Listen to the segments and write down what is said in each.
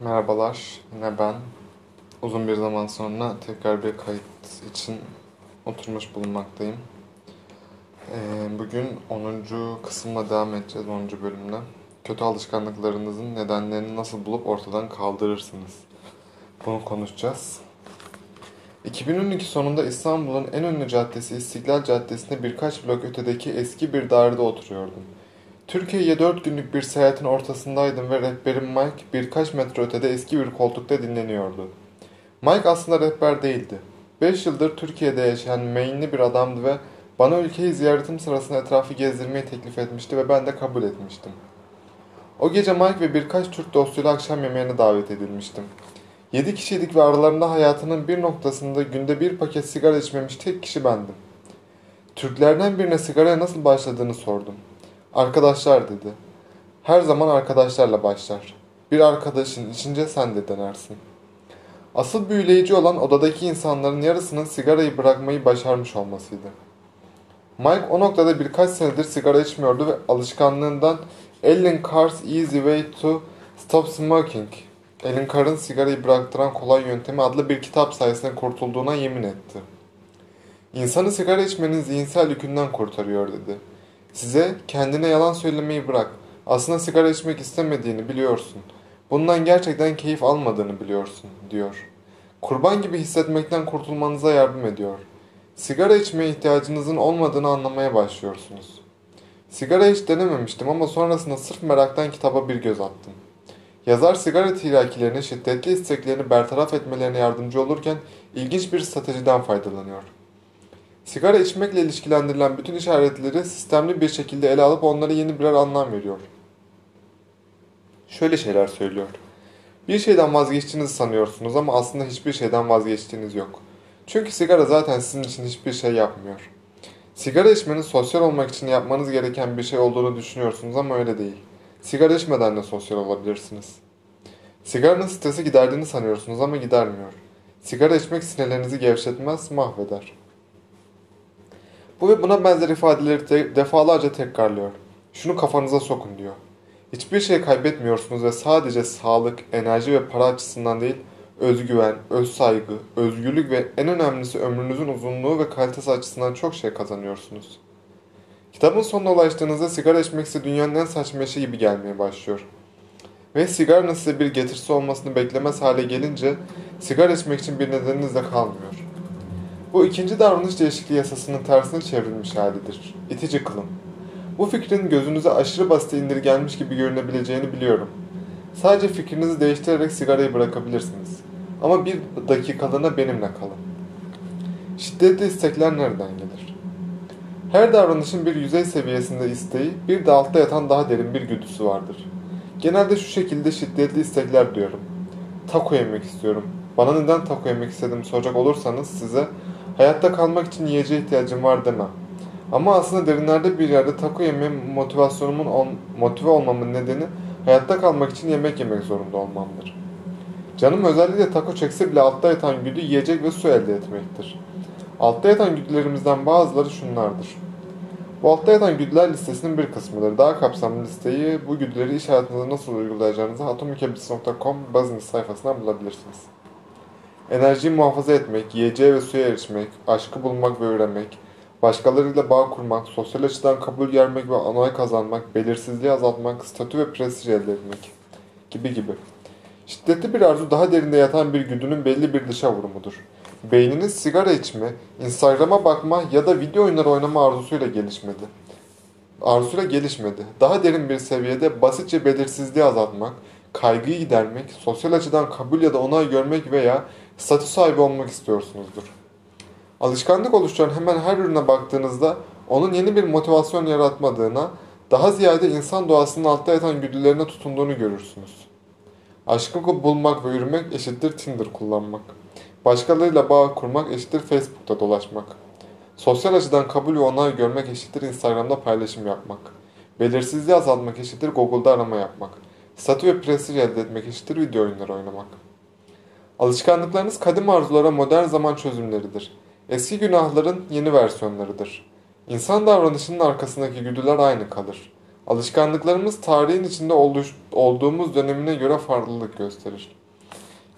Merhabalar, yine ben. Uzun bir zaman sonra tekrar bir kayıt için oturmuş bulunmaktayım. Ee, bugün 10. kısımla devam edeceğiz, 10. bölümle. Kötü alışkanlıklarınızın nedenlerini nasıl bulup ortadan kaldırırsınız? Bunu konuşacağız. 2012 sonunda İstanbul'un en ünlü caddesi İstiklal Caddesi'nde birkaç blok ötedeki eski bir dairede oturuyordum. Türkiye'ye dört günlük bir seyahatin ortasındaydım ve rehberim Mike birkaç metre ötede eski bir koltukta dinleniyordu. Mike aslında rehber değildi. Beş yıldır Türkiye'de yaşayan Maine'li bir adamdı ve bana ülkeyi ziyaretim sırasında etrafı gezdirmeyi teklif etmişti ve ben de kabul etmiştim. O gece Mike ve birkaç Türk dostuyla akşam yemeğine davet edilmiştim. Yedi kişiydik ve aralarında hayatının bir noktasında günde bir paket sigara içmemiş tek kişi bendim. Türklerden birine sigaraya nasıl başladığını sordum. Arkadaşlar dedi. Her zaman arkadaşlarla başlar. Bir arkadaşın içince sen de denersin. Asıl büyüleyici olan odadaki insanların yarısının sigarayı bırakmayı başarmış olmasıydı. Mike o noktada birkaç senedir sigara içmiyordu ve alışkanlığından Ellen Carr's Easy Way to Stop Smoking, Ellen Carr'ın sigarayı bıraktıran kolay yöntemi adlı bir kitap sayesinde kurtulduğuna yemin etti. İnsanı sigara içmenin zihinsel yükünden kurtarıyor dedi. Size kendine yalan söylemeyi bırak. Aslında sigara içmek istemediğini biliyorsun. Bundan gerçekten keyif almadığını biliyorsun, diyor. Kurban gibi hissetmekten kurtulmanıza yardım ediyor. Sigara içmeye ihtiyacınızın olmadığını anlamaya başlıyorsunuz. Sigara hiç denememiştim ama sonrasında sırf meraktan kitaba bir göz attım. Yazar sigara tirakilerinin şiddetli isteklerini bertaraf etmelerine yardımcı olurken ilginç bir stratejiden faydalanıyor. Sigara içmekle ilişkilendirilen bütün işaretleri sistemli bir şekilde ele alıp onlara yeni birer anlam veriyor. Şöyle şeyler söylüyor. Bir şeyden vazgeçtiğinizi sanıyorsunuz ama aslında hiçbir şeyden vazgeçtiğiniz yok. Çünkü sigara zaten sizin için hiçbir şey yapmıyor. Sigara içmenin sosyal olmak için yapmanız gereken bir şey olduğunu düşünüyorsunuz ama öyle değil. Sigara içmeden de sosyal olabilirsiniz. Sigaranın stresi giderdiğini sanıyorsunuz ama gidermiyor. Sigara içmek sinirlerinizi gevşetmez, mahveder. Bu ve buna benzer ifadeleri te defalarca tekrarlıyor. Şunu kafanıza sokun diyor. Hiçbir şey kaybetmiyorsunuz ve sadece sağlık, enerji ve para açısından değil, özgüven, öz saygı, özgürlük ve en önemlisi ömrünüzün uzunluğu ve kalitesi açısından çok şey kazanıyorsunuz. Kitabın sonuna ulaştığınızda sigara içmek size dünyanın en saçma işi gibi gelmeye başlıyor. Ve sigaranın size bir getirisi olmasını beklemez hale gelince sigara içmek için bir nedeniniz de kalmıyor. Bu ikinci davranış değişikliği yasasının tersine çevrilmiş halidir. İtici kılım. Bu fikrin gözünüze aşırı basit indirgenmiş gibi görünebileceğini biliyorum. Sadece fikrinizi değiştirerek sigarayı bırakabilirsiniz. Ama bir dakikalığına benimle kalın. Şiddetli istekler nereden gelir? Her davranışın bir yüzey seviyesinde isteği, bir de altta yatan daha derin bir güdüsü vardır. Genelde şu şekilde şiddetli istekler diyorum. Taco yemek istiyorum. Bana neden taco yemek istediğimi soracak olursanız size hayatta kalmak için yiyeceğe ihtiyacım var demem. Ama aslında derinlerde bir yerde taco yeme motivasyonumun on, motive olmamın nedeni hayatta kalmak için yemek yemek zorunda olmamdır. Canım özellikle taco çekse bile altta yatan güdü yiyecek ve su elde etmektir. Altta yatan güdülerimizden bazıları şunlardır. Bu altta yatan güdüler listesinin bir kısmıdır. Daha kapsamlı listeyi bu güdüleri iş hayatınızda nasıl uygulayacağınızı atomikebis.com business sayfasından bulabilirsiniz. Enerjiyi muhafaza etmek, yiyeceğe ve suya erişmek, aşkı bulmak ve öğrenmek, başkalarıyla bağ kurmak, sosyal açıdan kabul görmek ve onay kazanmak, belirsizliği azaltmak, statü ve prestij elde etmek gibi gibi. Şiddetli bir arzu daha derinde yatan bir güdünün belli bir dışa vurumudur. Beyniniz sigara içme, Instagram'a bakma ya da video oyunları oynama arzusuyla gelişmedi. Arzusuyla gelişmedi. Daha derin bir seviyede basitçe belirsizliği azaltmak, kaygıyı gidermek, sosyal açıdan kabul ya da onay görmek veya statü sahibi olmak istiyorsunuzdur. Alışkanlık oluşturan hemen her ürüne baktığınızda onun yeni bir motivasyon yaratmadığına, daha ziyade insan doğasının altta yatan güdülerine tutunduğunu görürsünüz. Aşkı bulmak ve yürümek eşittir Tinder kullanmak. Başkalarıyla bağ kurmak eşittir Facebook'ta dolaşmak. Sosyal açıdan kabul ve onay görmek eşittir Instagram'da paylaşım yapmak. Belirsizliği azaltmak eşittir Google'da arama yapmak. Statü ve prestij elde etmek eşittir video oyunları oynamak. Alışkanlıklarınız kadim arzulara modern zaman çözümleridir. Eski günahların yeni versiyonlarıdır. İnsan davranışının arkasındaki güdüler aynı kalır. Alışkanlıklarımız tarihin içinde oluş, olduğumuz dönemine göre farklılık gösterir.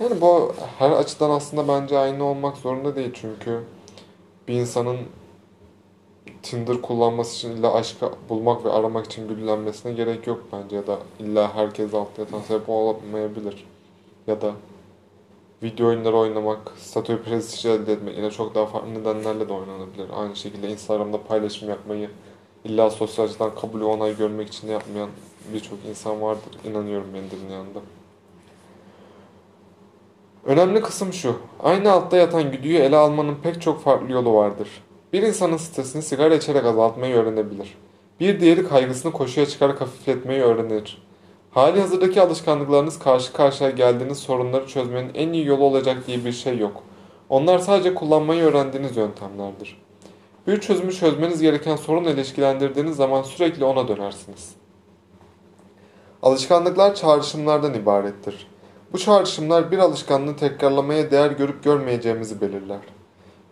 Yani bu her açıdan aslında bence aynı olmak zorunda değil çünkü bir insanın Tinder kullanması için illa aşkı bulmak ve aramak için güllenmesine gerek yok bence ya da illa herkes altı yatan sebep olamayabilir. Ya da video oyunları oynamak, statü prestij elde etmek yine çok daha farklı nedenlerle de oynanabilir. Aynı şekilde Instagram'da paylaşım yapmayı illa sosyal açıdan kabul ve onay görmek için yapmayan birçok insan vardır. İnanıyorum beni yanında. Önemli kısım şu. Aynı altta yatan güdüyü ele almanın pek çok farklı yolu vardır. Bir insanın stresini sigara içerek azaltmayı öğrenebilir. Bir diğeri kaygısını koşuya çıkarak hafifletmeyi öğrenir. Hali hazırdaki alışkanlıklarınız karşı karşıya geldiğiniz sorunları çözmenin en iyi yolu olacak diye bir şey yok. Onlar sadece kullanmayı öğrendiğiniz yöntemlerdir. Bir çözümü çözmeniz gereken sorunla ilişkilendirdiğiniz zaman sürekli ona dönersiniz. Alışkanlıklar çağrışımlardan ibarettir. Bu çağrışımlar bir alışkanlığı tekrarlamaya değer görüp görmeyeceğimizi belirler.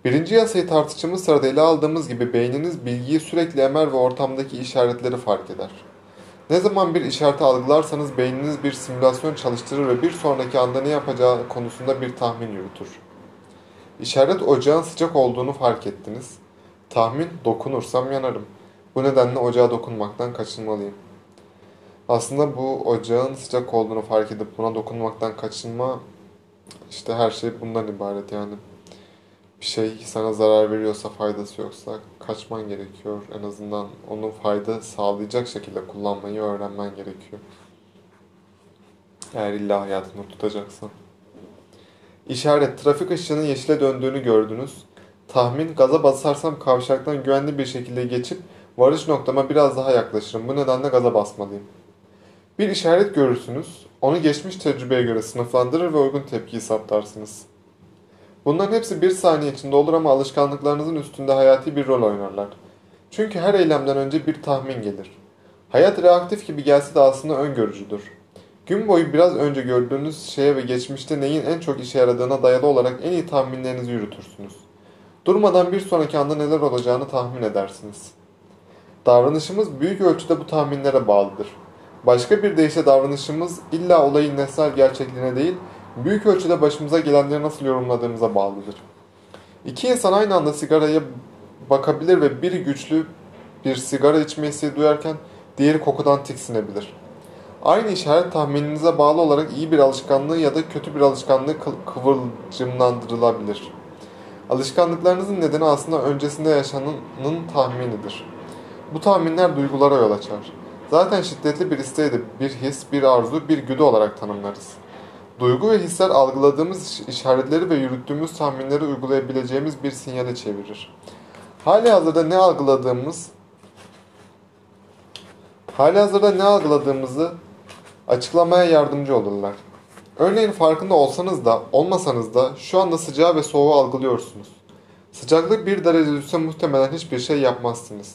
Birinci yasayı tartıştığımız sırada ele aldığımız gibi beyniniz bilgiyi sürekli emer ve ortamdaki işaretleri fark eder. Ne zaman bir işareti algılarsanız beyniniz bir simülasyon çalıştırır ve bir sonraki anda ne yapacağı konusunda bir tahmin yürütür. İşaret ocağın sıcak olduğunu fark ettiniz. Tahmin dokunursam yanarım. Bu nedenle ocağa dokunmaktan kaçınmalıyım. Aslında bu ocağın sıcak olduğunu fark edip buna dokunmaktan kaçınma işte her şey bundan ibaret yani bir şey sana zarar veriyorsa faydası yoksa kaçman gerekiyor. En azından onu fayda sağlayacak şekilde kullanmayı öğrenmen gerekiyor. Eğer illa hayatını tutacaksan. İşaret, trafik ışığının yeşile döndüğünü gördünüz. Tahmin, gaza basarsam kavşaktan güvenli bir şekilde geçip varış noktama biraz daha yaklaşırım. Bu nedenle gaza basmalıyım. Bir işaret görürsünüz. Onu geçmiş tecrübeye göre sınıflandırır ve uygun tepkiyi saptarsınız. Bunların hepsi bir saniye içinde olur ama alışkanlıklarınızın üstünde hayati bir rol oynarlar. Çünkü her eylemden önce bir tahmin gelir. Hayat reaktif gibi gelse de aslında öngörücüdür. Gün boyu biraz önce gördüğünüz şeye ve geçmişte neyin en çok işe yaradığına dayalı olarak en iyi tahminlerinizi yürütürsünüz. Durmadan bir sonraki anda neler olacağını tahmin edersiniz. Davranışımız büyük ölçüde bu tahminlere bağlıdır. Başka bir deyişle davranışımız illa olayın nesnel gerçekliğine değil, büyük ölçüde başımıza gelenleri nasıl yorumladığımıza bağlıdır. İki insan aynı anda sigaraya bakabilir ve biri güçlü bir sigara içme isteği duyarken diğeri kokudan tiksinebilir. Aynı işaret tahmininize bağlı olarak iyi bir alışkanlığı ya da kötü bir alışkanlığı kıvılcımlandırılabilir. Alışkanlıklarınızın nedeni aslında öncesinde yaşananın tahminidir. Bu tahminler duygulara yol açar. Zaten şiddetli bir isteği de bir his, bir arzu, bir güdü olarak tanımlarız. Duygu ve hisler algıladığımız işaretleri ve yürüttüğümüz tahminleri uygulayabileceğimiz bir sinyale çevirir. Hali hazırda ne algıladığımız hali hazırda ne algıladığımızı açıklamaya yardımcı olurlar. Örneğin farkında olsanız da olmasanız da şu anda sıcağı ve soğuğu algılıyorsunuz. Sıcaklık 1 derece düşse muhtemelen hiçbir şey yapmazsınız.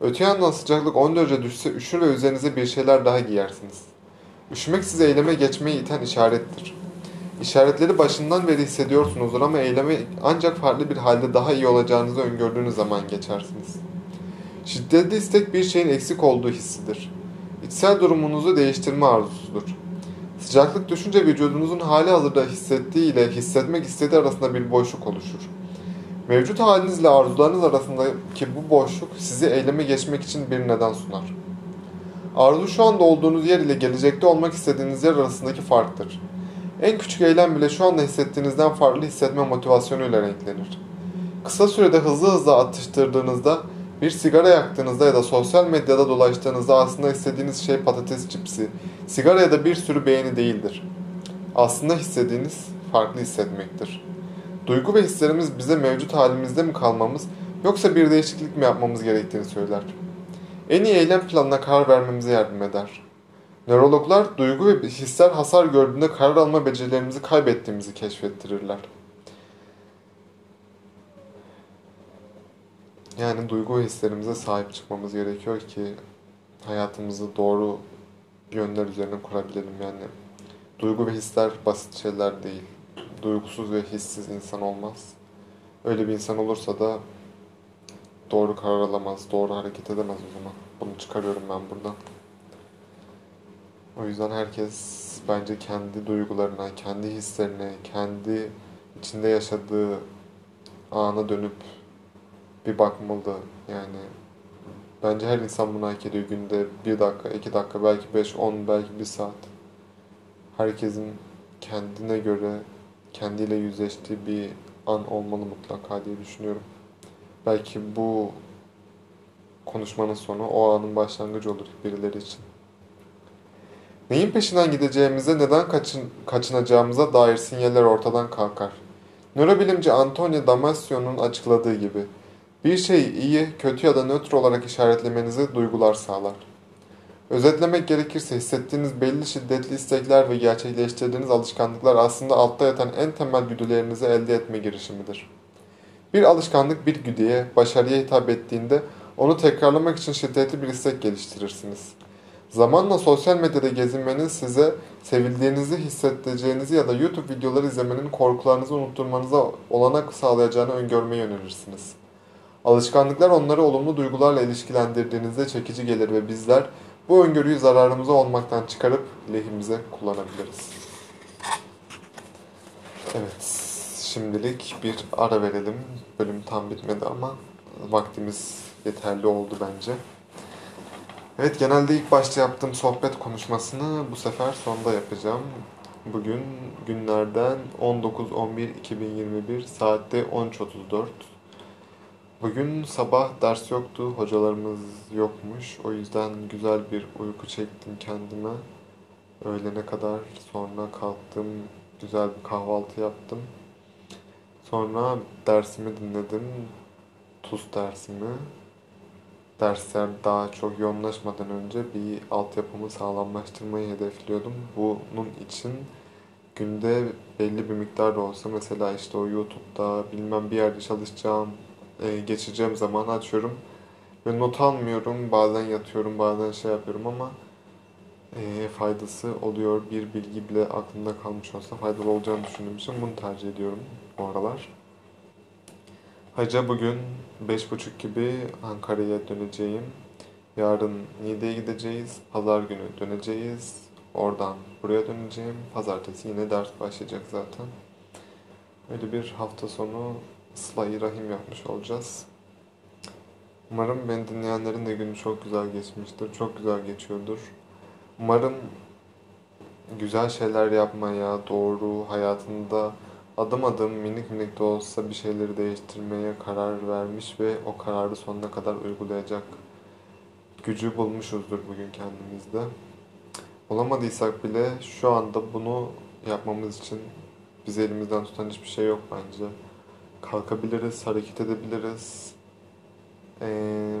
Öte yandan sıcaklık 10 derece düşse üşür ve üzerinize bir şeyler daha giyersiniz. Üşümek sizi eyleme geçmeyi iten işarettir. İşaretleri başından beri hissediyorsunuzdur ama eyleme ancak farklı bir halde daha iyi olacağınızı öngördüğünüz zaman geçersiniz. Şiddetli istek bir şeyin eksik olduğu hissidir. İçsel durumunuzu değiştirme arzusudur. Sıcaklık düşünce vücudunuzun hali hazırda hissettiği ile hissetmek istediği arasında bir boşluk oluşur. Mevcut halinizle arzularınız arasındaki bu boşluk sizi eyleme geçmek için bir neden sunar. Arzu şu anda olduğunuz yer ile gelecekte olmak istediğiniz yer arasındaki farktır. En küçük eylem bile şu anda hissettiğinizden farklı hissetme motivasyonuyla renklenir. Kısa sürede hızlı hızlı atıştırdığınızda, bir sigara yaktığınızda ya da sosyal medyada dolaştığınızda aslında istediğiniz şey patates cipsi, sigara ya da bir sürü beğeni değildir. Aslında istediğiniz farklı hissetmektir. Duygu ve hislerimiz bize mevcut halimizde mi kalmamız yoksa bir değişiklik mi yapmamız gerektiğini söyler. En iyi eylem planına karar vermemize yardım eder. Nörologlar duygu ve hisler hasar gördüğünde karar alma becerilerimizi kaybettiğimizi keşfettirirler. Yani duygu ve hislerimize sahip çıkmamız gerekiyor ki hayatımızı doğru yönler üzerine kurabilelim yani. Duygu ve hisler basit şeyler değil. Duygusuz ve hissiz insan olmaz. Öyle bir insan olursa da doğru karar alamaz, doğru hareket edemez o zaman. Bunu çıkarıyorum ben buradan. O yüzden herkes bence kendi duygularına, kendi hislerine, kendi içinde yaşadığı ana dönüp bir bakmalı. Yani bence her insan bunu hak ediyor. Günde bir dakika, iki dakika, belki beş, on, belki bir saat. Herkesin kendine göre, kendiyle yüzleştiği bir an olmalı mutlaka diye düşünüyorum. Belki bu konuşmanın sonu o anın başlangıcı olur birileri için. Neyin peşinden gideceğimize, neden kaçın, kaçınacağımıza dair sinyaller ortadan kalkar. Nörobilimci Antonio Damasio'nun açıkladığı gibi, bir şeyi iyi, kötü ya da nötr olarak işaretlemenizi duygular sağlar. Özetlemek gerekirse hissettiğiniz belli şiddetli istekler ve gerçekleştirdiğiniz alışkanlıklar aslında altta yatan en temel güdülerinizi elde etme girişimidir. Bir alışkanlık bir güdüye, başarıya hitap ettiğinde onu tekrarlamak için şiddetli bir istek geliştirirsiniz. Zamanla sosyal medyada gezinmenin size sevildiğinizi hissedeceğinizi ya da YouTube videoları izlemenin korkularınızı unutturmanıza olanak sağlayacağını öngörmeyi önerirsiniz. Alışkanlıklar onları olumlu duygularla ilişkilendirdiğinizde çekici gelir ve bizler bu öngörüyü zararımıza olmaktan çıkarıp lehimize kullanabiliriz. Evet, şimdilik bir ara verelim. Bölüm tam bitmedi ama vaktimiz yeterli oldu bence. Evet, genelde ilk başta yaptığım sohbet konuşmasını bu sefer sonda yapacağım. Bugün günlerden 19-11-2021 saatte 13.34. Bugün sabah ders yoktu, hocalarımız yokmuş. O yüzden güzel bir uyku çektim kendime. Öğlene kadar sonra kalktım, güzel bir kahvaltı yaptım. Sonra dersimi dinledim, TUS dersimi. Dersler daha çok yoğunlaşmadan önce bir altyapımı sağlamlaştırmayı hedefliyordum. Bunun için günde belli bir miktar da olsa mesela işte o YouTube'da bilmem bir yerde çalışacağım, e, geçeceğim zaman açıyorum ve not almıyorum. Bazen yatıyorum, bazen şey yapıyorum ama e, faydası oluyor. Bir bilgi bile aklımda kalmış olsa faydalı olacağını düşündüğüm için bunu tercih ediyorum bu aralar. Hacca bugün 5.30 gibi Ankara'ya döneceğim. Yarın Niğde'ye gideceğiz. Pazar günü döneceğiz. Oradan buraya döneceğim. Pazartesi yine ders başlayacak zaten. Öyle bir hafta sonu ıslah rahim yapmış olacağız. Umarım beni dinleyenlerin de günü çok güzel geçmiştir. Çok güzel geçiyordur. Umarım güzel şeyler yapmaya, doğru hayatında adım adım minik minik de olsa bir şeyleri değiştirmeye karar vermiş ve o kararı sonuna kadar uygulayacak gücü bulmuşuzdur bugün kendimizde. Olamadıysak bile şu anda bunu yapmamız için bizi elimizden tutan hiçbir şey yok bence. Kalkabiliriz, hareket edebiliriz. Ee,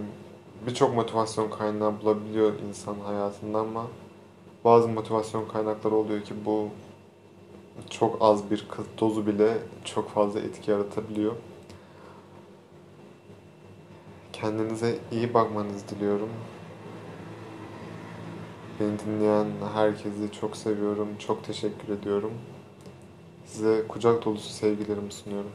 Birçok motivasyon kaynağı bulabiliyor insan hayatında ama bazı motivasyon kaynakları oluyor ki bu çok az bir dozu bile çok fazla etki yaratabiliyor. Kendinize iyi bakmanızı diliyorum. Beni dinleyen herkesi çok seviyorum. Çok teşekkür ediyorum. Size kucak dolusu sevgilerimi sunuyorum.